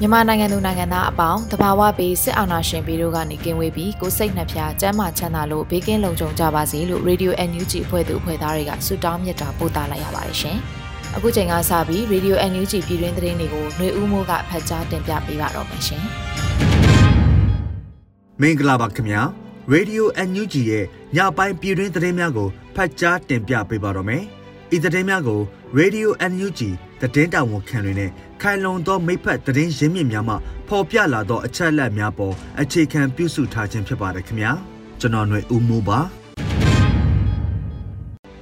မြန်မာနိုင်ငံသူနိုင်ငံသားအပေါင်းတဘာဝပေးစစ်အာဏာရှင်ပြည်တို့ကနေကင်းဝေးပြီးကိုစိတ်နှဖျားစမ်းမချမ်းသာလို့ဘေးကင်းလုံခြုံကြပါစေလို့ Radio NUG အဖွဲ့သူအဖွဲ့သားတွေကဆုတောင်းမြတ်တာပို့သလိုက်ရပါတယ်ရှင်။အခုချိန်ကစပြီး Radio NUG ပြည်တွင်းသတင်းတွေကိုຫນွေဦးမိုးကဖတ်ကြားတင်ပြပေးပါတော့မယ်ရှင်။မင်္ဂလာပါခင်ဗျာ။ Radio NUG ရဲ့ညပိုင်းပြည်တွင်းသတင်းများကိုဖတ်ကြားတင်ပြပေးပါတော့မယ်။ဤသတင်းများကို Radio NUG သတင်းတာဝန်ခံတွေနဲ့ခိုင်လုံသောမိဖက်သတင်းရင်းမြစ်များမှပေါ်ပြလာသောအချက်အလက်များပေါ်အခြေခံပြုစုထားခြင်းဖြစ်ပါတယ်ခင်ဗျာကျွန်တော်ຫນွေဦးမိုးပါ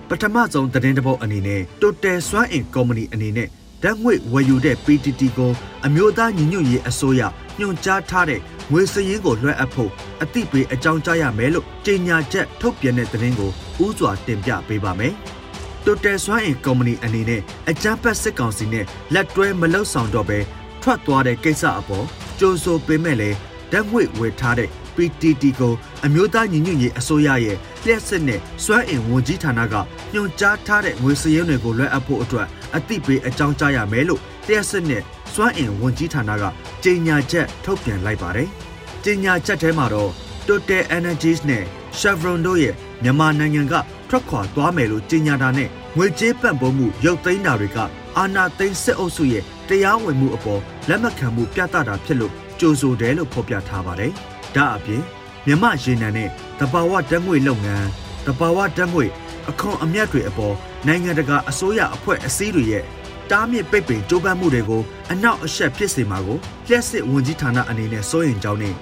ပထမဆုံးသတင်းတပုတ်အနေနဲ့ Total စွမ်းအင်ကုမ္ပဏီအနေနဲ့ဓာတ်ငွေဝယ်ယူတဲ့ PTT ကိုအမျိုးသားညီညွတ်ရေးအစိုးရညွှန်ကြားထားတဲ့ငွေစည်ရင်းကိုလွှဲအပ်ဖို့အသိပေးအကြောင်းကြားရမယ်လို့ကြေညာချက်ထုတ်ပြန်တဲ့သတင်းကိုဥစွာတင်ပြပေးပါမယ်။ တိုတယ်စွမ်းအင်ကုမ္ပဏီအနေနဲ့အကြမ်းဖက်စစ်ကောင်စီနဲ့လက်တွဲမလုပ်ဆောင်တော့ဘဲထွက်သွားတဲ့ကိစ္စအပေါ်ကြိုးဆိုပေးမဲ့လေဓာတ်ငွေဝယ်ထားတဲ့ PTT ကိုအမျိုးသားညီညွတ်ရေးအစိုးရရဲ့လျှက်စစ်နဲ့စွမ်းအင်ဝန်ကြီးဌာနကညွှန်ကြားထားတဲ့ငွေစည်းရုံးတွေကိုလွှဲအပ်ဖို့အတွက်အသိပေးအကြောင်းကြားရမယ်လို့လျှက်စစ်နဲ့စွမ်းအင်ဝန်ကြီးဌာနကကြေညာချက်ထုတ်ပြန်လိုက်ပါတယ်။ကြေညာချက်ထဲမှာတော့ Total Energies နဲ့ Chevron တို့ရဲ့မြန်မာနိုင်ငံကထွက်ခွာသွားမယ်လို့ကြေညာတာနဲ့ ငွေကြေးပံ့ပိုးမှုရုပ်သိမ်းတာတွေကအာဏာသိမ်းစစ်အုပ်စုရဲ့တရားဝင်မှုအပေါ်လက်မခံမှုပြသတာဖြစ်လို့ကြိုးဆိုတယ်လို့ဖော်ပြထားပါတယ်။ဒါအပြင်မြမရေနံနဲ့တဘာဝဓာတ်ငွေလုပ်ငန်းတဘာဝဓာတ်ငွေအခွန်အမြတ်တွေအပေါ်နိုင်ငံတကာအစိုးရအဖွဲ့အစည်းတွေရဲ့တားမြစ်ပိတ်ပင်ကြိုးပမ်းမှုတွေကိုအနောက်အရှက်ဖြစ်စေမှာကိုလျှက်စစ်ဝန်ကြီးဌာနအနေနဲ့စိုးရိမ်ကြောင်းနဲ့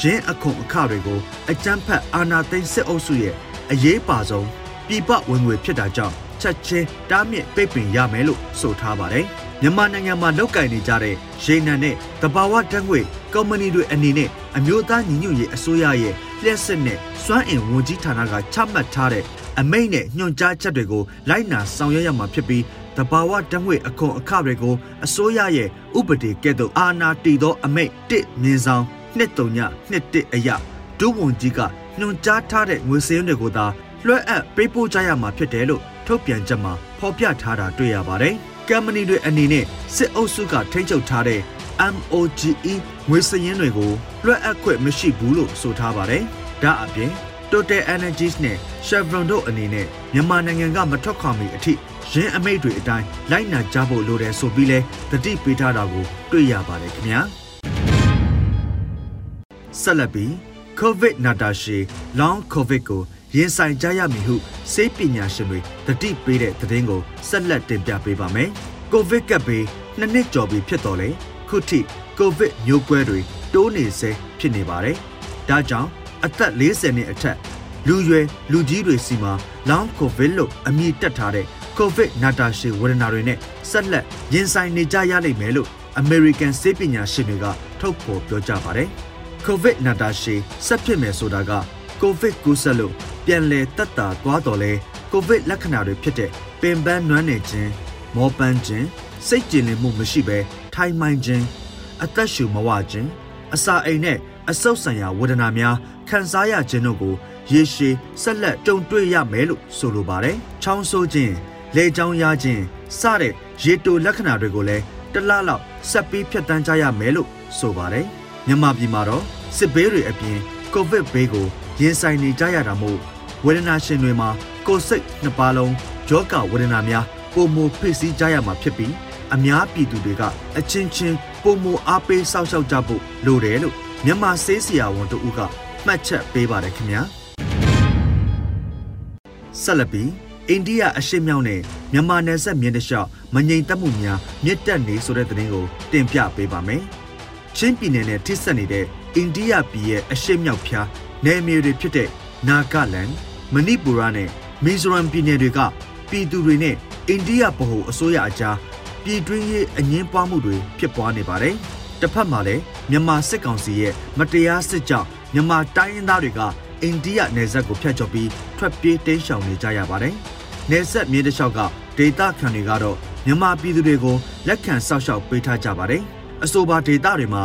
ရင်းအခွန်အခတွေကိုအကြမ်းဖက်အာဏာသိမ်းစစ်အုပ်စုရဲ့အရေးပါဆုံးပြည်ပဝင်ငွေဖြစ်တာကြောင့် ချက်ချင်းတားမြစ်ပိတ်ပင်ရမယ်လို့ဆိုထားပါတယ်။မြန်မာနိုင်ငံမှာလောက်ကင်နေကြတဲ့ရေနံနဲ့တဘာဝဓာတ်ငွေကုမ္ပဏီတွေအနေနဲ့အမျိုးသားညီညွတ်ရေးအစိုးရရဲ့လျှက်စစ်နဲ့စွမ်းအင်ဝန်ကြီးဌာနကချမှတ်ထားတဲ့အမိန့်နဲ့ညွှန်ကြားချက်တွေကိုလိုက်နာဆောင်ရွက်ရမှာဖြစ်ပြီးတဘာဝဓာတ်ငွေအခွန်အခတွေကိုအစိုးရရဲ့ဥပဒေကဲ့သို့အာဏာတည်သောအမိန့်တစ်မြင်းဆောင်နှစ်တုံညနှစ်တစ်အရာဒုဝန်ကြီးကညွှန်ကြားထားတဲ့ငွေစည်းတွေကိုသာလွှဲအပ်ပေးပို့ကြရမှာဖြစ်တယ်လို့ ထုတ်ပြန်ချက်မှာဖော်ပြထားတာတွေ့ရပါတယ်။ကမ္ပဏီတွေအနေနဲ့စစ်အုပ်စုကထိန်းချုပ်ထားတဲ့ MOGE ငွေစည်ရင်းတွေကိုလွှဲအပ်ခွင့်မရှိဘူးလို့ဆိုထားပါတယ်။ဒါအပြင် Total Energies နဲ့ Chevron တို့အနေနဲ့မြန်မာနိုင်ငံကမထွက်ခွာမီအထိရင်းအမိတ်တွေအတိုင်းလိုက်နာကြဖို့လိုတယ်ဆိုပြီးလဲတတိပေးထားတာကိုတွေ့ရပါတယ်ခင်ဗျာ။ဆက်လက်ပြီး COVID နာတာရှည် Long COVID ကို ရင်ဆိုင်ကြရမည်ဟုစေပညာရှင်တွေတတိပေးတဲ့သတင်းကိုဆက်လက်တင်ပြပေးပါမယ်။ကိုဗစ်ကပ်ဘေးနှစ်နှစ်ကျော်ပြီဖြစ်တော်လဲခုထိကိုဗစ်မျိုးကွဲတွေတိုးနေဆဲဖြစ်နေပါတယ်။ဒါကြောင့်အသက်40နှစ်အထက်လူရွယ်လူကြီးတွေစီမှာလောင်းကိုဗစ်လို့အမည်တက်ထားတဲ့ကိုဗစ်နာတာရှည်ဝေဒနာတွေနဲ့ဆက်လက်ရင်ဆိုင်နေကြရလိမ့်မယ်လို့ American စေပညာရှင်တွေကထုတ်ဖော်ပြောကြားပါတယ်။ကိုဗစ်နာတာရှည်ဆက်ဖြစ်မယ်ဆိုတာကကိုဗစ်ကူးစက်လို့ ပြန်လည်တက်တာသွားတော်လဲကိုဗစ်လက္ခဏာတွေဖြစ်တဲ့ပင်ပန်းနွမ်းနယ်ခြင်းမောပန်းခြင်းစိတ်ကြည်လင်မှုမရှိဘဲထိုင်မှန်ခြင်းအသက်ရှူမဝခြင်းအစာအိမ်နဲ့အဆုတ်ဆံရာဝေဒနာများခံစားရခြင်းတို့ကိုရေရှည်ဆက်လက်ကြုံတွေ့ရမယ်လို့ဆိုလိုပါတယ်။ချောင်းဆိုးခြင်းလေကြောင်းရခြင်းစတဲ့ရေတိုလက္ခဏာတွေကိုလည်းတလလောက်ဆက်ပြီးဖြတ်တန်းကြရမယ်လို့ဆိုပါတယ်။မြန်မာပြည်မှာတော့စစ်ဘေးတွေအပြင်ကိုဗစ်ဘေးကိုရင်ဆိုင်နေကြရတာမို့ ဝေဒနာရှင်တွေမှာကိုယ်စိတ်နှစ်ပါးလုံးယောဂဝေဒနာများပုံမဖိစီးကြရမှာဖြစ်ပြီးအများပြည်သူတွေကအချင်းချင်းပုံမအားပေးစောင့်ရှောက်ကြဖို့လိုတယ်လို့မြန်မာဆေးဆရာဝန်တို့ကမှတ်ချက်ပေးပါတယ်ခင်ဗျာဆက်လက်ပြီးအိန္ဒိယအရှေ့မြောက်နဲ့မြန်မာနယ်စပ်မြင်းတလျှောက်မငြိမ်သက်မှုများမြင့်တက်နေဆိုတဲ့သတင်းကိုတင်ပြပေးပါမယ်။ချင်းပြည်နယ်နဲ့ထိစပ်နေတဲ့အိန္ဒိယပြည်ရဲ့အရှေ့မြောက်ဖြားနယ်မြေတွေဖြစ်တဲ့နာဂလန် မဏိပူရနဲ့မီဇိုရမ်ပြည်နယ်တွေကပြည်သူတွေနဲ့အိန္ဒိယဗဟိုအစိုးရအကြားပြည်တွင်းရေးအငင်းပွားမှုတွေဖြစ်ပွားနေပါတယ်။တစ်ဖက်မှာလည်းမြန်မာစစ်ကောင်စီရဲ့မတရားစစ်ကြောင့်မြန်မာတိုင်းရင်းသားတွေကအိန္ဒိယနယ်စပ်ကိုဖျက်ချော်ပြီးထွက်ပြေးတိမ်းရှောင်နေကြရပါတယ်။နယ်စပ်မြေတလျှောက်ကဒေတာခံတွေကတော့မြန်မာပြည်သူတွေကိုလက်ခံစောက်ရှောက်ပေးထားကြပါတယ်။အဆိုပါဒေတာတွေမှာ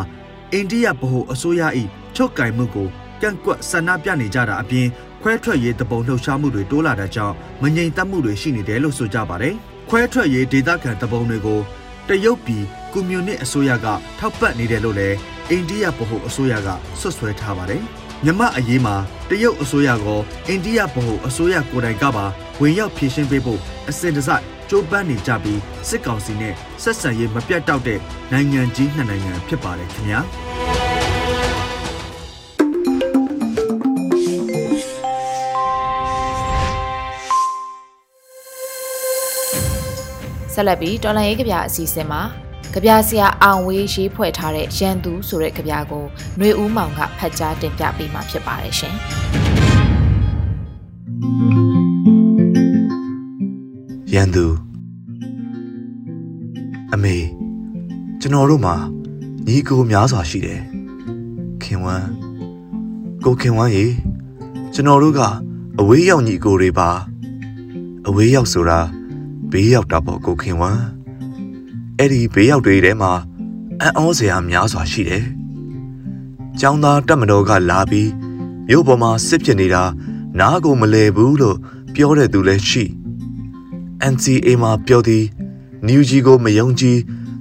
အိန္ဒိယဗဟိုအစိုးရ၏ချုပ်ကင်မှုကိုကန့်ကွက်ဆန္ဒပြနေကြတာအပြင် ခွဲထွက်ရေးတပုံလှုပ်ရှားမှုတွေတိုးလာတဲ့ကြောင့်မငြိမ်သက်မှုတွေရှိနေတယ်လို့ဆိုကြပါတယ်။ခွဲထွက်ရေးဒေသခံတပုံတွေကိုတရုတ်ပြည်ကွန်မြူနစ်အစိုးရကထောက်ပံ့နေတယ်လို့လည်းအိန္ဒိယဗဟိုအစိုးရကဆွတ်ဆွဲထားပါတယ်။မြမအရေးမှာတရုတ်အစိုးရကအိန္ဒိယဗဟိုအစိုးရကိုယ်တိုင်ကပါဝင်ရောက်ဖြည့်ရှင်းပေးဖို့အစဉ်တစိုက်ကြိုးပမ်းနေကြပြီးစစ်ကောင်စီနဲ့ဆက်ဆံရေးမပြတ်တောက်တဲ့နိုင်ငံကြီးနှစ်နိုင်ငံဖြစ်ပါတယ်ခင်ဗျာ။ ဆက်လက်ပြီးတော်လန်ရေးကြပြအစီအစဉ်မှာကြပြဆရာအောင်ဝေးရေးဖွဲ့ထားတဲ့ရန်သူဆိုတဲ့ကြပြကိုຫນွေဦးမောင်ကဖတ်ကြားတင်ပြပေးမှာဖြစ်ပါတယ်ရှင်။ရန်သူအမေကျွန်တော်တို့မှာညီကိုများစွာရှိတယ်။ခင်ဝမ်းကိုခင်ဝမ်းရေကျွန်တော်တို့ကအဝေးရောက်ညီကိုတွေပါအဝေးရောက်ဆိုတာ ဘေးရောက်တာပေါ့ကိုခင်ဝမ်းအဲ့ဒီဘေးရောက်တွေထဲမှာအံ့ဩစရာများစွာရှိတယ်။ကျောင်းသားတက်မတော်ကလာပြီးမြို့ပေါ်မှာစစ်ဖြစ်နေတာနားကိုမလဲဘူးလို့ပြောတဲ့သူလည်းရှိ NCA မှာပြောသည်နယူဂျီကိုမယုံကြည်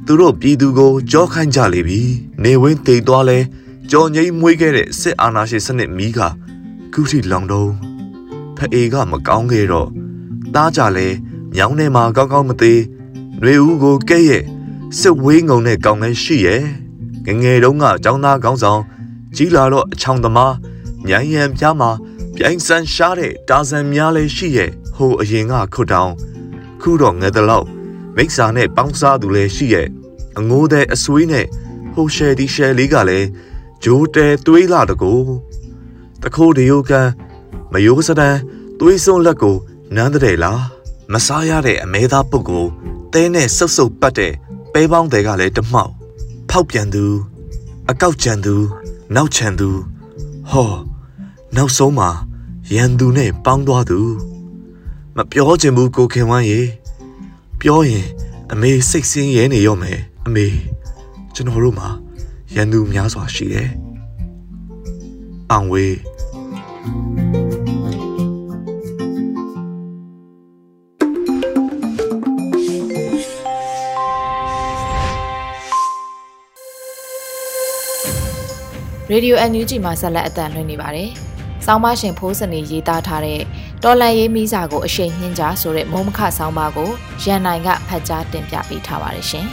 သူတို့ပြည်သူကိုကြောခိုင်းကြလေပြီနေဝင်းတိတ်သွားလဲကြော်ငိမ့်မွေးခဲ့တဲ့စစ်အာဏာရှင်စနစ်မီးကကုထီလောင်တုံးဖအေကမကောင်းခဲ့တော့တားကြလဲ မြောင်းထဲမှာကောင်းကောင်းမသေးຫນွေဦးကိုကဲ့ရဲ့စစ်ဝေးငုံတဲ့ကောင်းလဲရှိရဲ့ငငယ်တုန်းကចောင်းသားကောင်းဆောင်ကြီးလာတော့အချောင်သမားညံရံပြားမှာပြိုင်ဆန်းရှားတဲ့တာဇန်များလဲရှိရဲ့ဟိုအရင်ကခွတ်တောင်းခုတော့ငယ်တလောက်မိစ္ဆာနဲ့ပေါင်းစားသူလဲရှိရဲ့အငိုးတဲ့အဆွေးနဲ့ဟိုရှယ်ဒီရှယ်လေးကလည်းဂျိုးတဲတွေးလာတကူတခိုးတယိုကန်မယိုးစတန်တွေးစွန်းလက်ကိုနန်းတဲ့လား မစားရတဲ့အမဲသားပုတ်ကိုတဲနဲ့ဆုပ်ဆုပ်ပတ်တဲ့ပဲပေါင်းတွေကလည်းတမောက်ဖောက်ပြန်သူအကောက်ကြံသူနောက်ချန်သူဟောနောက်ဆုံးမှာရန်သူနဲ့ပေါင်းသွားသူမပြောချင်ဘူးကိုခင်ဝမ်းရေပြောရင်အမေစိတ်ဆင်းရဲနေရောမယ်အမေကျွန်တော်တို့မှာရန်သူများစွာရှိတယ်အောင်ဝေး ရေဒီယို NUG မှာဆက်လက်အသံလွှင့်နေပါတယ်။ဆောင်းပါရှင်ဖိုးစနေရေးသားထားတဲ့တော်လန်ရေးမိစာကိုအရှိန်နှင်းကြဆိုတဲ့မုံမခဆောင်းပါကိုရန်နိုင်ကဖတ်ကြားတင်ပြပေးထားပါတယ်ရှင်။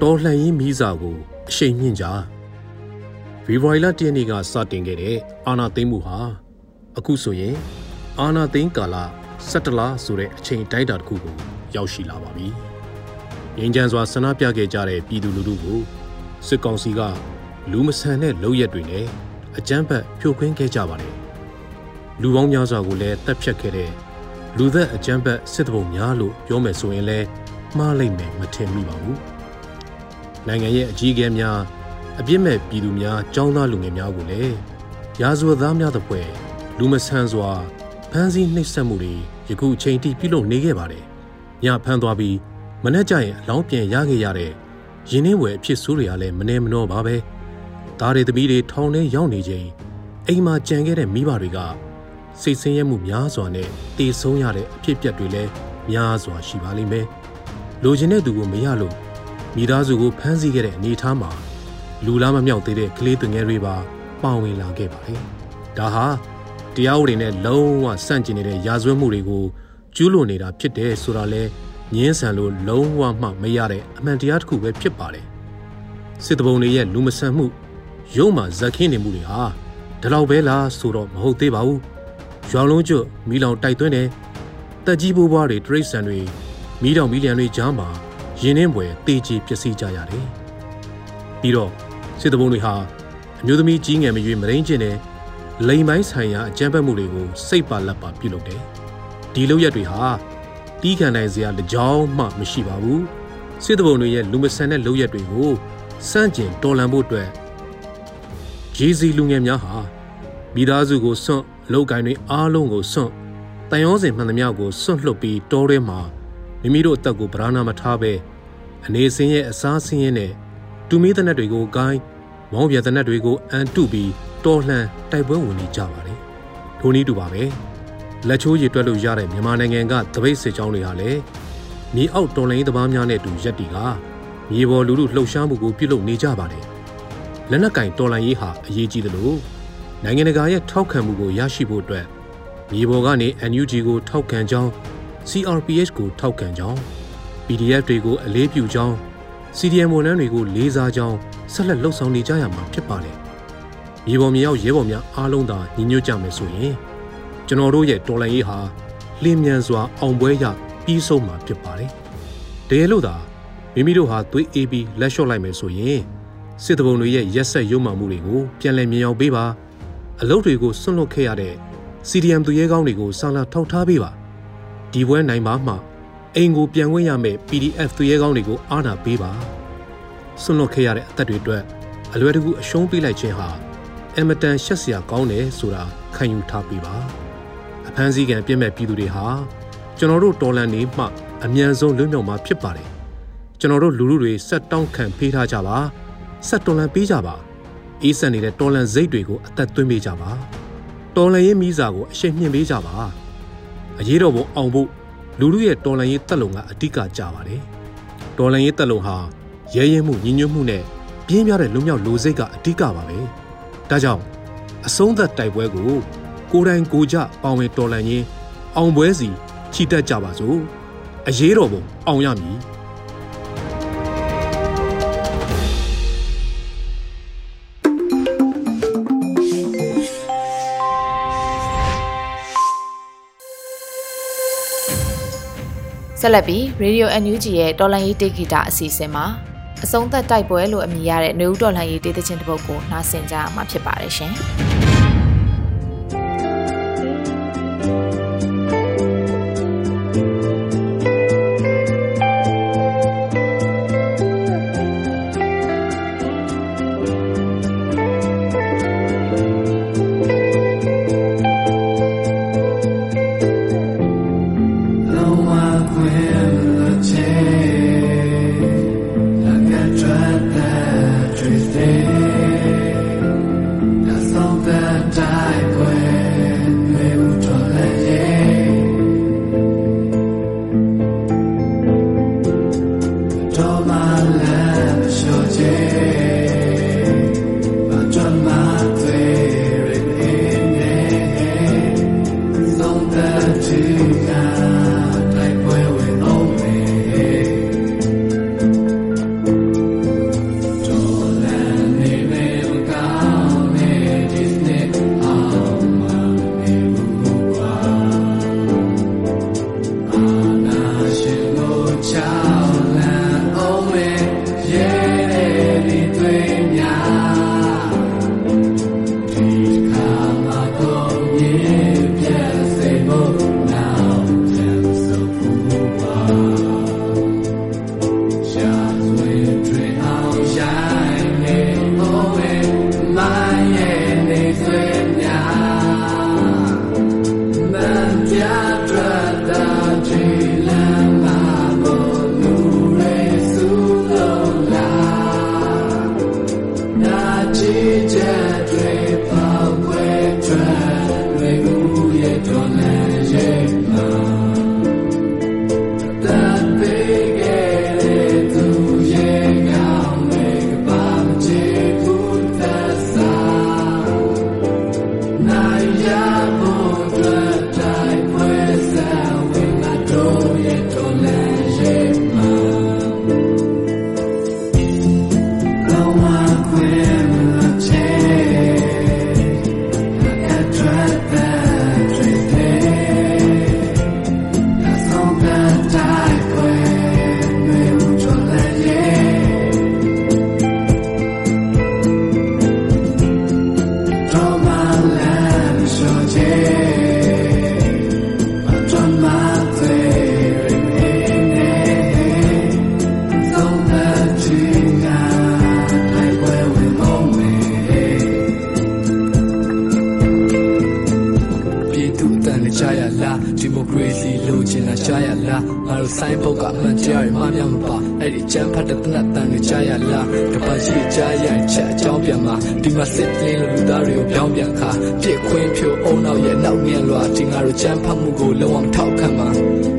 တော်လှန်ရေးမိစာကိုအရှိန်နှင်းကြဖေဖော်ဝါရီလ၁ရက်နေ့ကစတင်ခဲ့တဲ့အာနာသိမ့်မှုဟာအခုဆိုရင်အာနာသိမ့်ကာလ17လဆိုတဲ့အချိန်တိုင်းတာတစ်ခုကိုရောက်ရှိလာပါပြီ။ ငြိမ်းချမ်းစွာဆန္ဒပြခဲ့ကြတဲ့ပြည်သူလူထုကိုစစ်ကောင်စီကလူမဆန်တဲ့လုပ်ရက်တွေနဲ့အကြမ်းဖက်ဖြိုခွင်းခဲ့ကြပါတယ်။လူပေါင်းများစွာကိုလည်းတပ်ဖြတ်ခဲ့တဲ့လူသက်အကြမ်းဖက်စစ်တဘုံများလို့ပြောမယ်ဆိုရင်လည်းမှားလိမ့်မယ်မထင်မိပါဘူး။နိုင်ငံရဲ့အကြီးအကဲများအပြစ်မဲ့ပြည်သူများចောင်းသားလူငယ်များကိုလည်းရာဇဝတ်သားများသဖွယ်လူမဆန်စွာဖမ်းဆီးနှိပ်စက်မှုတွေယခုအချိန်ထိပြုလုပ်နေခဲ့ပါတယ်။ညဖမ်းသွားပြီး မနေ့ကျရင်အလောင်းပြန်ရခဲ့ရတဲ့ရင်းနှင်းဝယ်အဖြစ်ဆိုးတွေကလည်းမနေမနှောပါပဲဒါတွေသမီးတွေထောင်ထဲရောက်နေချိန်အိမ်မှာကြံခဲ့တဲ့မိဘတွေကစိတ်ဆင်းရဲမှုများစွာနဲ့တည်ဆုံးရတဲ့အဖြစ်အပျက်တွေလည်းများစွာရှိပါလိမ့်မယ်လိုချင်တဲ့သူကိုမရလို့မိသားစုကိုဖမ်းဆီးခဲ့တဲ့အနေအထားမှာလူလားမမြောက်သေးတဲ့ကလေးသူငယ်တွေပါပါဝင်လာခဲ့ပါတယ်ဒါဟာတရားဥပဒေနဲ့လုံးဝဆန့်ကျင်နေတဲ့ရာဇဝတ်မှုတွေကိုကျူးလွန်နေတာဖြစ်တယ်ဆိုတာလဲ ငင်းဆန်လို့လုံးဝမှမရတဲ့အမှန်တရားတစ်ခုပဲဖြစ်ပါတယ်စစ်တဘုံတွေရဲ့လူမဆန်မှုရုံးမှာဇက်ခင်းနေမှုတွေဟာဒီလောက်ပဲလားဆိုတော့မဟုတ်သေးပါဘူးရွာလုံးကျွတ်မိလောင်တိုက်သွင်းတယ်တက်ကြီးဘိုးဘွားတွေတရိတ်ဆန်တွေမိတောင်မီလီယံတွေကြားမှာရင်းနှင်းပွဲတေးချပျက်စီးကြရတယ်ပြီးတော့စစ်တဘုံတွေဟာအမျိုးသမီးကြီးငယ်မရွေးမရင်းကျင်တဲ့လိမ်ပိုင်းဆိုင်ရာအကြမ်းဖက်မှုတွေကိုစိတ်ပါလက်ပါပြုလုပ်တယ်ဒီလုပ်ရက်တွေဟာ တီးခံနိုင်စရာလကြောင်းမှမရှိပါဘူးစစ်တဘုံတွေရဲ့လူမဆန်တဲ့လုပ်ရက်တွေကိုစန့်ကျင်တော်လှန်ဖို့အတွက်ဂျေစီလူငယ်များဟာမိသားစုကိုစွန့်လောက်ကိုင်းတွေအားလုံးကိုစွန့်တန်ရောစင်မှန်သမျှကိုစွန့်လွတ်ပြီးတောထဲမှာမိမိတို့အသက်ကိုဗราဏာမထားဘဲအနေစင်းရဲ့အစားဆင်းရဲနဲ့တူမီးတဲ့နက်တွေကိုဂိုင်းမောင်းပြတဲ့နက်တွေကိုအန်တုပြီးတော်လှန်တိုက်ပွဲဝင်နေကြပါတယ်။ထိုနည်းတူပါပဲ။ လက်ချိုးရည်တွက်လို့ရတဲ့မြန်မာနိုင်ငံကတပိတ်စစ်ကြောင်းတွေဟာလည်းမြေအောက်တော်လိုင်းသမားများနဲ့အတူရက်တီကမြေပေါ်လူလူလှုပ်ရှားမှုကိုပြုလုပ်နေကြပါတယ်။လက်နက်ကင်တော်လိုင်းရေးဟာအရေးကြီးသလိုနိုင်ငံတကာရဲ့ထောက်ခံမှုကိုရရှိဖို့အတွက်မြေပေါ်ကနေ NUG ကိုထောက်ခံကြောင်း CRPH ကိုထောက်ခံကြောင်း PDF တွေကိုအလေးပြုကြောင်း CDM ဝန်ထမ်းတွေကိုလေးစားကြောင်းဆက်လက်လှုပ်ဆောင်နေကြရမှာဖြစ်ပါတယ်။မြေပေါ်မြေရောက်ရဲဘော်များအားလုံးသာညီညွတ်ကြမယ်ဆိုရင် ကျွန်တော်တို့ရဲ့တော်လှန်ရေးဟာလင်းမြန်စွာအောင်ပွဲရပြီးဆုံးမှာဖြစ်ပါတယ်။တကယ်လို့သာမိမိတို့ဟာသွေးအေးပြီးလက်လျှော့လိုက်မယ်ဆိုရင်စစ်တဘုံတွေရဲ့ရက်ဆက်ရုံမှမှုတွေကိုပြန်လည်မြင်အောင်ပေးပါအလုပ်တွေကိုဆွန့်လွတ်ခဲ့ရတဲ့ CDM သူရဲကောင်းတွေကိုဆာလာထောက်ထားပေးပါဒီပွဲနိုင်ပါမှအိမ်ကိုပြန်ဝင်ရမယ့် PDF သူရဲကောင်းတွေကိုအားနာပေးပါဆွန့်လွတ်ခဲ့ရတဲ့အသက်တွေအတွက်အလွယ်တကူအရှုံးပေးလိုက်ခြင်းဟာအမတန်ရှက်စရာကောင်းတယ်ဆိုတာခံယူထားပေးပါအ ဖမ်းစည်းကံပြည့်မဲ့ပြည်သူတွေဟာကျွန်တော်တို့တော်လန်နေမှအမြန်ဆုံးလွတ်မြောက်မှာဖြစ်ပါတယ်ကျွန်တော်တို့လူလူတွေဆက်တောင်းခံဖေးထားကြပါဆက်တော်လန်ပေးကြပါအေးဆက်နေတဲ့တော်လန်စိတ်တွေကိုအသက်သွင်းပေးကြပါတော်လန်ရေးမိစာကိုအရှိန်မြှင့်ပေးကြပါအရေးတော်ပုံအောင်ဖို့လူလူရဲ့တော်လန်ရေးတက်လုံကအဓိကကြပါတယ်တော်လန်ရေးတက်လုံဟာရဲရဲမှုညီညွတ်မှုနဲ့ပြင်းပြတဲ့လူမျိုးလူစိတ်ကအဓိကပါပဲဒါကြောင့်အဆုံးသက်တိုက်ပွဲကို ကိုယ်တိုင်ကိုကြပါဝင်တော်လန်ရင်းအောင်ပွဲစီချီတက်ကြပါစို့အရေးတော်ပုံအောင်ရမည်ဆက်လက်ပြီး Radio NUG ရဲ့တော်လန်ရေးတေဂီတာအစီအစဉ်မှာအဆုံးသက်တိုက်ပွဲလို့အမည်ရတဲ့နေဦးတော်လန်ရေးတေးသချင်းတစ်ပုဒ်ကိုနှာစင်ကြမှာဖြစ်ပါတယ်ရှင်။ င်းဖြိုအုံနောက်ရဲ့နောက်မြန်လွာဒီငါတို့ချမ်းဖတ်မှုကိုလုံးဝမထောက်ခံပါ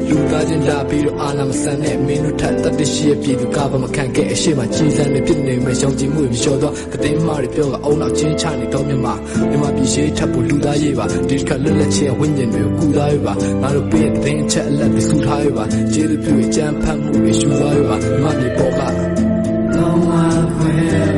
လူသားချင်းလာပြီးတော့အာနာမဆန်တဲ့မင်းတို့ထက်တတိရှိရဲ့ပြည်သူကဘာမခံခဲ့အရှိမကြီးစံနဲ့ပြစ်နေမဲ့ရှောင်ကြည်မှုတွေလျှော်တော့ကတိမားတွေပြောကအုံနောက်ချင်းချနေတော့မြမမြမပြည်ရှိထပ်ဖို့လူသားရေးပါဒီတစ်ခါလွတ်လပ်ခြင်းဝိညာဉ်တွေကိုကူသားရေးပါငါတို့ပြည့်တဲ့အချက်အလက်တွေစုထားရေးပါကျေးဇူးပြုကြံဖတ်မှုတွေရှုသားရေးပါမြမပြည်ပေါ်က No one will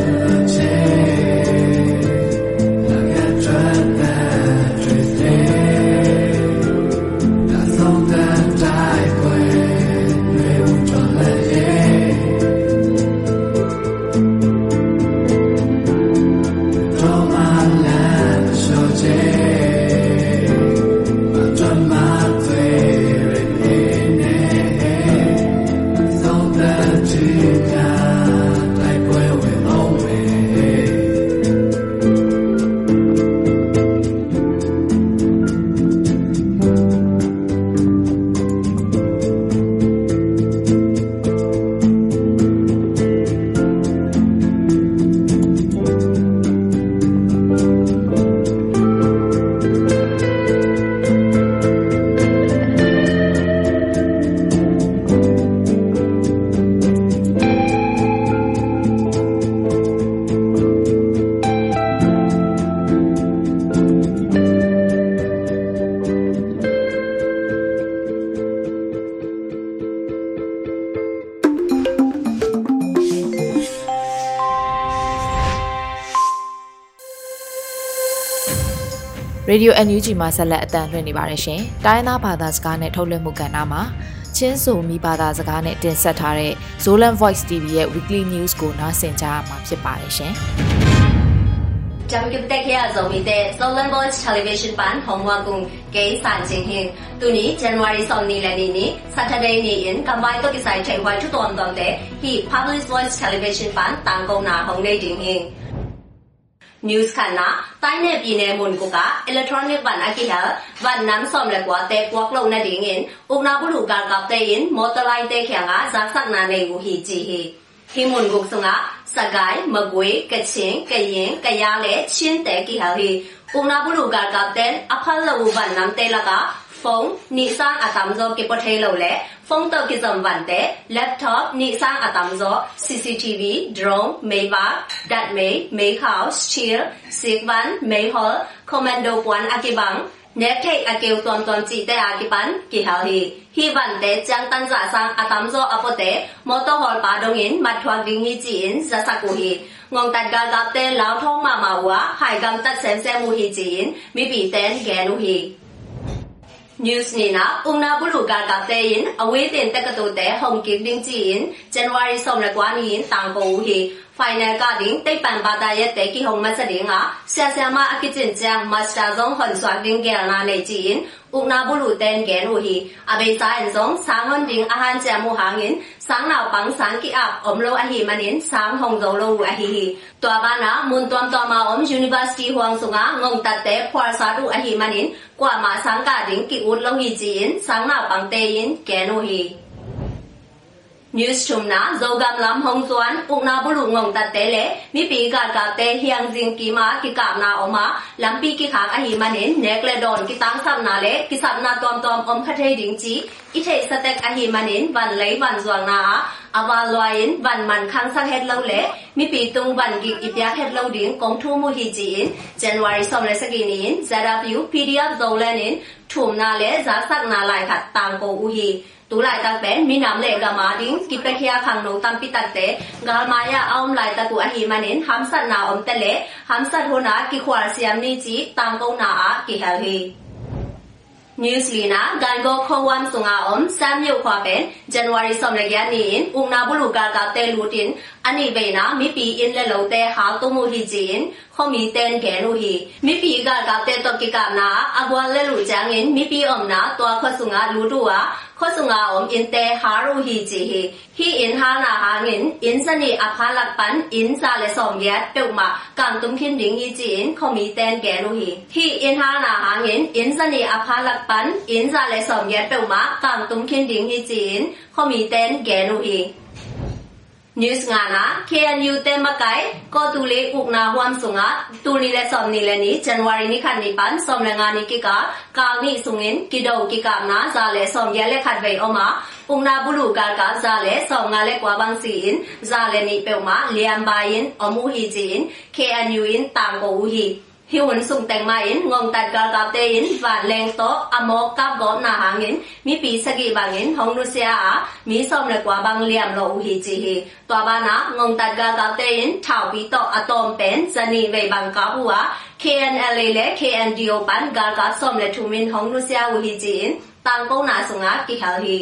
Radio NUG မှာဆက်လက်အတန်လွှင့်နေပါတယ်ရှင်။တိုင်းသားဘာသာစကားနဲ့ထုတ်လွှင့်မှုကဏ္ဍမှာချင်းဆိုမိဘာသာစကားနဲ့တင်ဆက်ထားတဲ့ Zolan Voice TV ရဲ့ Weekly News ကိုနားဆင်ကြရမှာဖြစ်ပါတယ်ရှင်။ Chăm kịp tết kia dòng mi tết Stolen Voice Television Ban Hồng Hoa Cung Kế Sản Trình Hình Tu Ní January Song Ní Lê Ní Ní Saturday Ní Yến Cầm Vai Tô Kỳ Sai Chạy Hoài Chút Tuần Tuần Tế Hi Public Voice Television Ban Tăng Công Na Hồng Lê Trình Hình News ခဏတိုင်းနယ်ပြည်နယ်မွန်ကိုက electronic ဗန်အကိဟဗန်နမ် som le kwa te kwak lo na ding in ugna bulu ka kap te in motorlai te khya nga zak sak na nei gu hi chi hi hi mun guk sunga sagai magwe kachin kayin kaya le chin te ki ha hi ugna bulu ka kap te aphal lo van nam te la ka phone ni sang atam zo ki po thei lo le phone to ki zom van te laptop ni sang atam zo cctv drone mei ba dat mei mei house chill sik van mei hol commando puan akibang နေခေအကေတွန်တွန်ချီတဲ့အကိပန်ကိဟာဟီဟီဝန်တဲ့ချန်တန်ဇာဆန်အတမ်ဇောအပတဲ့မော်တော်ဟော်ပါဒုံင်မတ်ထွာဒင်းဟီချီင်ဇာစကူဟီငုံတတ်ဂါဂပ်တဲ့လောင်ထုံးမမဝါဟိုင်ကမ် တတ်ဆန်ဆဲမူဟီချီင်မိပီတန်ဂဲနူဟီ News ni na umna bulu ga ga te yin awe den ta ka to te home ki ding ji yin January som la kwa ni yin tang ko hi final ka ding tai pan ba da ye te ki hong ma sa ding a sia sia ma a ki jin jang master zong hon swa ding ge na ne ji yin umna bulu ten ge nu hi a be sa en zong sang hon ding a han ja mu hang yin sang nào bang sang ki ap om lo a hi manin sang hong zo lo a hi hi to ba na mun tom to ma om university huang sunga ngong tat te phwar sa du a hi manin kwa ma sang ka ding ki ut lo hi ji yin sang nào bang te yin ge nu hi News chum na zogam lam hong chuan ukna bulu ngong ta te le mi pi ga ga te hiang jing ki ma ki kap na oma lam pi ki khak a hi manin nek le don ki tang sam na le ki sap na tom tom om kha thei ding chi i thei sa tek a hi manin van lei van zuang na awa loin van man khang sang het lo le mi pi tung van ki i pya het lo ding kong thu mu hi ji in January som le sa ki nin zara view pdf zolen in thum na le za sak na lai khat tang ko u hi တူလိုက်တက်ပဲမိနမ်လေကမာဒင်းကိပခိယာခန်းနုံတမ်ပိတက်တဲ့ဂါမာယာအောင်လိုက်တကူအဟီမနင်ဟမ်ဆတ်နာအုံတလေဟမ်ဆတ်ဟိုနာကိခွာစီယမ်နီချီတမ်ကုန်းနာအာကိဟယ်ဟီ News Lina Gango Khowam Sunga Om Sam Yo Khwa Ben January Som Le Gyan Ni In Ungna Bulu Ga Ga Te Lutin Ani Be Na Mi Pi In Le Lo Te Ha Tu Mu Hi Jin Khomi Ten Ge Nu Hi Mi Pi Ga Ga Te To Ki Ka Na Agwa Le Lu Jang In Mi Pi Om Na Twa Khwa Sunga Lu Tu Wa 可是啊，我们因得哈路希只是，希因哈那哈因因是你阿帕拉班因啥来上业表嘛，感动肯定一只因可没单给路希，希因哈那哈因因是你阿帕拉班因啥来上业表嘛，感动肯定一只因可没单给路希。News nga na KNU te makai ko tu le uk na huam sunga tu ni le som ni le ni January ni khat ni pan som le nga ni ki ka ka ni sungin ki do ki ka na za le som ye le khat ve oma uk na bulu ka ka za le som nga le kwa bang si in za le ni pe ma liam ba in omu hi jin KNU in tang ko hi hi hun sung teng ma in ngong tat ga ga te in và leng to amo kap go na hangin mi pi sagi bangin hong nu sia a mi som le kwa bang liam lo hi chi hi to ba na ngong tat ga ga te in thao pi to atom pen zani ve bang ka hu a KNLA le KNDO pan ga ga som le thu min hong nu sia hu hi chi in tang ko na sunga ki hal hi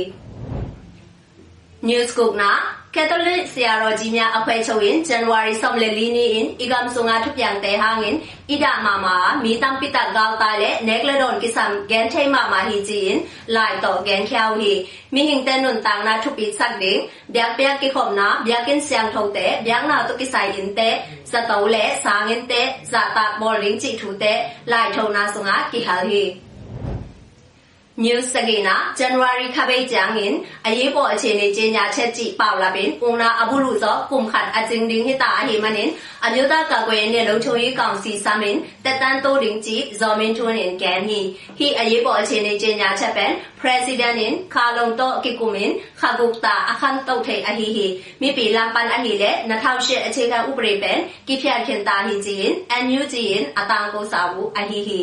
News Group နာ ကက်သလစ်ဆရာတော်ကြီးများအဖွဲ့ချုပ်ရင် January ဆောင်လေလီနီအင်အီဂမ်ဆုံငါထုတ်ပြန်တဲ့ဟာငင်ဣဒမာမာမီတမ်ပိတဂောက်တာလေနေကလဒွန်ကိဆမ်ဂန်ထေမာမာဟီဂျီင်လိုက်တော့ဂန်ချောင်းဟီမီဟင်တန်နွန်တန်းနာထုတ်ပိဆက်ဒင်းဗျက်ပြက်ကိခုံနာဗျက်ကင်ဆ ियंग ထုတ်တဲ့ဗျက်နာတုကိဆိုင်င်တဲ့စတောလေစာငင်တဲ့ဇာတာဘောလင်းချီထူတဲ့လိုက်ထုံနာဆုံငါကိဟလ်ဟီ News စကေနာ January ခပိတ်ကြငင်အရေးပေါ်အခြေအနေကြေညာချက်ကြည့်ပေါလာပင်ဦးနာအဘူးလူစောကုမ်ခတ်အကျင်းဒင်းဟိတာအဟိမနင်အမျိုးသားကာကွယ်ရေးနဲ့လုံခြုံရေးကောင်စီဆာမင်တက်တန်းတိုးဒင်းကြည့်ဇော်မင်းထွန်းင်ကန်ဟီဟိအရေးပေါ်အခြေအနေကြေညာချက်ပန် President in ခါလုံတော့ကိကုမင်ခါဂုတ်တာအခန်းတုတ်ထေအဟိဟိမိပီလမ်ပန်အဟိလေ2008အခြေခံဥပဒေပန်ကိဖျက်ခင်တာဟိဂျီင် NUG in အတန်ကိုစာဘူးအဟိဟိ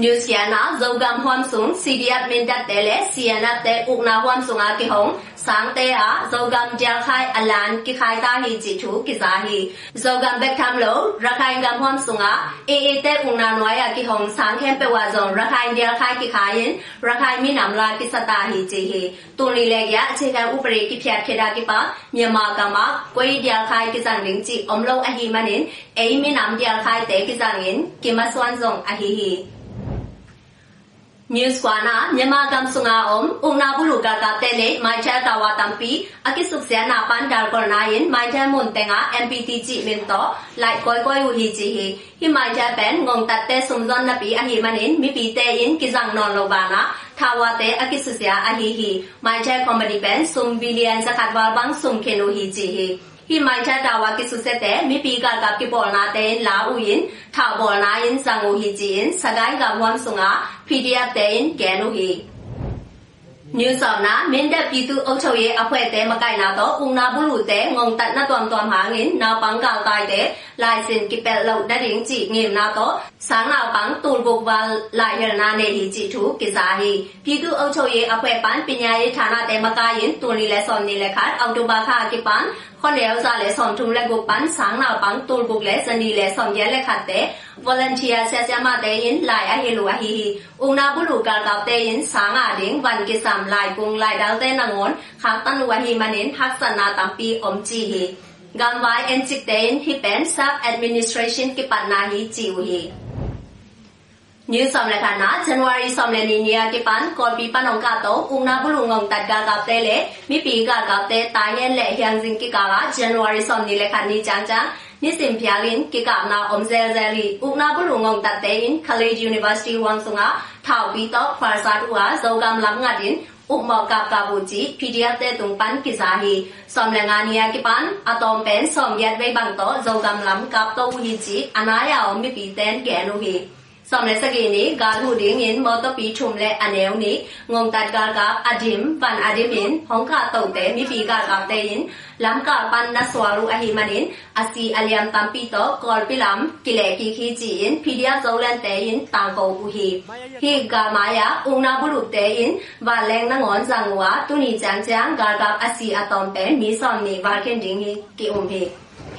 Newsiana zogam huam sung CDF min dat tele siana te ukna huam sunga ki hong sang te a zogam jal khai alan ki khai ta hi ji thu ki za hi zogam bek tham lo rakhai gam huam sunga e e te ukna noya ya ki hong sang khem pe wa zong rakhai jal khai ki khai yin rakhai mi nam la ki sata hi ji hi တူနီလေကအခြေခံဥပဒေကိဖြတ်ခေတာကိပါမြန်မာကမှာကိုရီးယားခိုင်ကိစံရင်းချီအုံလုံးအဟိမနင်အိမီန မ်ဒီယာခိုင်တေကိစံရင်းကိမဆွမ်ဇုံအဟိဟိ News kwana nyama gam sunga om umna bulu ga ga tele mai cha ta wa tampi akisuk sia na pan dal kor na yin mai cha mun tenga MPT chi min to lai koi koi u hi chi hi hi mai cha pen ngong tat te sum zon na pi a hi manin mi pi te yin ki jang non lo ba na tha wa te akisuk sia a hi hi mai cha comedy pen sum billion zakat wa bang sum kenu hi chi hi ဟိမိုင်ချတာဝကိစုဆက်တဲ့မိပီကကပိပေါ်နာတဲ့လာဥယင်ထာပေါ်နာယင်စံကိုဟိဂျင်စကိုင်းကဝမ်ဆုငါ PDF တဲ့ကဲနုဟိ New Song na min da pi tu âu chou ye apwe te ma kai na to ung na bu lu te ngong tat na tuam tuam ha ngin na pang ka tai te lai sin ki pe lo da ding chi ngim na to sang na pang tu bu wa lai her na ne hi chi thu ki sa hi pi tu âu chou ye apwe pan ပညာရေးဌာန te ma ka yin tu ni le son ni le khat အောက်တိုဘာခ ki pan ခွန်ရဲဥစားလဲဆောင်ထုံလက်ကိုပန်းဆောင်နာပန်းတူလ်ဘုတ်လဲစနီလဲဆောင်ရဲလက်ခတ်တဲ့ volunteer ဆက်ဆံမတဲ့ရင်လိုက်အဟီလိုအဟီဟီဦးနာဘူးလူကာကောက်တဲ့ရင်စာငါဒင်းဝန်ကိစမ်လိုက်ကုံလိုက်ဒေါတဲ့နငွန်ခါတန်ဝဟီမနင်ဟတ်စနာတမ်ပီအုံ คนเดียวซาเลส่งทุมและกูปันสังนาปังตูลบุกเลสนีเลสอมเยและขัดเตะ volunteer เสีจะมาเตยินลายอะฮิลูอะฮิฮิอุงนาบุลูกาลาเตยินสังอาเดงวันกิสามลายกุงลายดาวเตนงอนขักตันวะฮิมัเน้นทักสนาตัมปีอมจีฮิกำไว้เอ็นจิเตนที่เป็นซับแอดมินิสทรชันกิปันนาฮิจิวฮี New Somlakana January Somlani Nia Kipan Kopi Panongkato Ungna Bulungong Tadga Gapte Le Mi Piga Gapte Tayen Le Hyang Jing Kikawa January Somni Lekani Chang Chang Nisim Pialin Kikapna Omzel Zeli Ungna Bulungong Tadte in College University Wangsunga Thao Pi Tok Pharsat Ua Zogam Lam Ngadin ဥမောကကဘူဂျီ PDF တဲ့တုံပန်ကိဇာဟီစောမ်လငါနီယာကိပန်အတ ோம் ပန်စောမ်ယက်ဝေဘန်တော့ဇောကမ်လမ်ကပ်တော့ဝီဂျီအနာယာအမီပီတန်ကဲလိုဟီ samlesagini galhudingin motopi chumle aneuni ngomtat gargap adim pan adimin hongka tongte mipi gargap tein lamka pan naswaru ahimanin asi aliam tampito kolpilam kileki khijin pidia zolan tein tangko uhi hi gamaya ungna buluk tein waleng nangon zangwa tuni changjang gargap asi atompe mi somni warken dingi ki umhi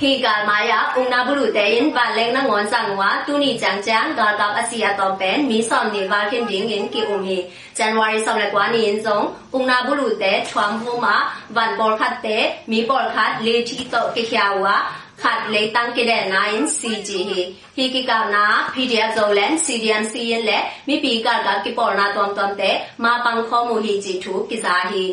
Higal maya una bulu tein baleng na ngon sangwa tuni jang jang gar gap asia tom pen mi som ni wa kin ding in ki um hi January som la kwa ni in song una bulu te chwam hu ma van bol khat te mi bol khat le thi to ke hya wa khat le tang ke de na in cg hi hi ki ka na pdf zo len cdm cin le mi pi ka ga ki por na tom tom te ma pang kho mu hi ji thu ki za hi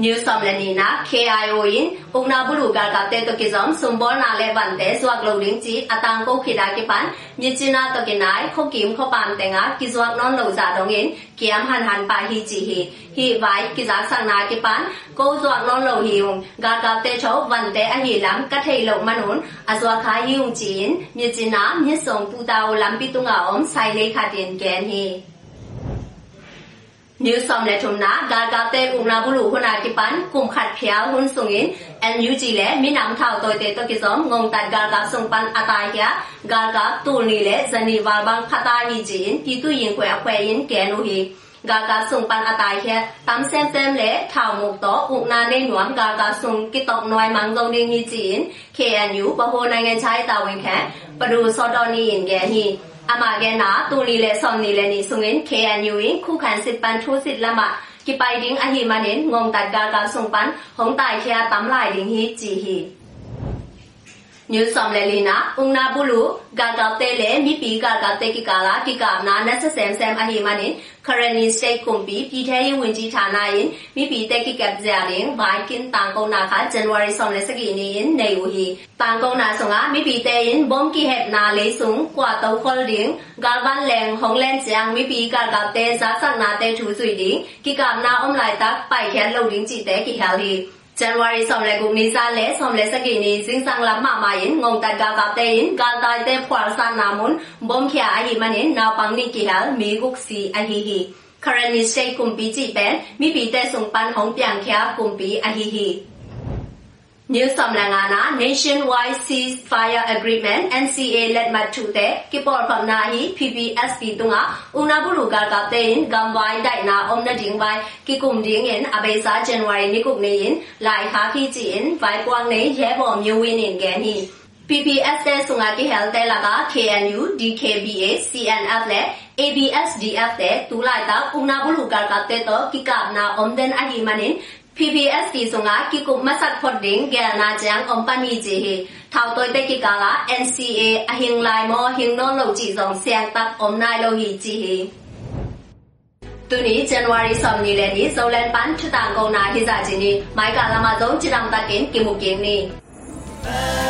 New Somlanina KIO in Ungna Bulu Garga Te To Kizom Sumbor Na Le Ban Te Swak Lo Ling Chi Atang Ko Khida Ki Pan Michina To Kinai Kho Kim Kho Pam Tenga Ki Swak Non Lo Za Dong in Kiam Han Han Pa Hi Chi Hi Hi Vai Ki Za Sang Na Ki Pan Ko Swak Non Lo Hi Ung Garga Te Cho Van Te A Hi Lam Ka Thei Lo Manun Azwa Kha Hi Ung Chi in Michina Myit Song Pu Ta O Lam Pi Tunga Om Sai Le Kha Tin Gen Hi New som le thum na ga ga te u na bu lu hu na ki pan kum khat phiao hun sung in NUG le mi nam thao toi te to ki som ngong tat ga ga sung pan atai kya ga ga tu ni le zani wa bang phata hi jin ki tu yin kwe akwe yin ke nu hi ga ga sung pan atai kya tam sem sem le thao muk to u na ne nuam ga ga sung ki tok noi mang gong ding hi jin KNU ဘဟိုနိုင်ငံခြားရေးတာဝန်ခံပဒူစောတော်နီရင်ကဲဟိအမကဲနာတူနီလေဆောင်နီလေနီဆုငင် KNU ရင်ခုခံစစ်ပန်ထိုးစစ်လမကိပိုင်ဒင်းအဟိ မနင်ငုံတတ်ကာကာဆုံပန်ဟုံတိုင်ခ ्या တမ်လိုက်ဒင်းဟိချီဟိ New Somlelina Ungna Bulu Gaga Tele Mi Pi Gaga Te Ki Kala Ki Ka Na Na Sa Sem Sem A Hi Manin Currently State Kumpi Pi The Yi Win Ji Thana Yin Mi Pi Te Ki Kap Zia Ling Vai Kin Tang Kong Na Kha January Som Le Saki Ni Yin Nei Wu Hi Tang Kong Na Song A Mi Pi Te Yin Bom Ki Het Na Le Sung Kwa Tau Khol Ding Gal Ban Leng Hong Len Jiang Mi Pi Gaga Te Za Sak Na Te Thu Sui Ding Ki Ka Na Om Lai Tak Pai Khan Lo Ding Ji Te Ki Hal Hi January som le gung ni sa le som le saki ni sing sang lam ma ma yin ngong tat ga ga te yin ga tai te phwar sa na mun bom khya a hi manin na pang ni ki hal mi guk si a hi hi currently state kum pi ji pen mi pi te sung pan hong piang khya kum pi a hi hi New Samlangana Nationwide Ceasefire Agreement NCA လက်မှတ်ထုတဲ့ Kipor Phamna hi PPSP tunga Unaburu ga ga tein Gambwai dai na omna ding bai kikum ding in abesa January nikup ne in lai ha khi ji in bai kwang ne ye bo myu win in ge ni PPSS ဆိုတာကဟဲလ်တဲလာက KNU DKBA CNF နဲ့ ABSDF တဲ့တူလိုက်တာဦးနာဘူးလူကကတဲ့တော့ကိကနာအုံးဒန်အဟီမနင် PPST ဆိုငါကိကုမဆတ်ဖော့ဒင်းဂဲနာဂျန်အုံပနီဂျီဟီထောက်တော့တဲ့ကိကလာ NCA အဟင်လိုက်မောဟင်နောလုံကြည့်ဆောင်ဆန်တပ်အုံနိုင်လို့ဟီဂျီဟီတူနီဇန်နဝါရီဆောင်နီလည်းနီဇိုလန်ပန်ထတန်ကုန်းနာဟိစာချင်းနီမိုက်ကလာမဆုံးချစ်တောင်တကင်ကိမှုကင်းနီ Pharisee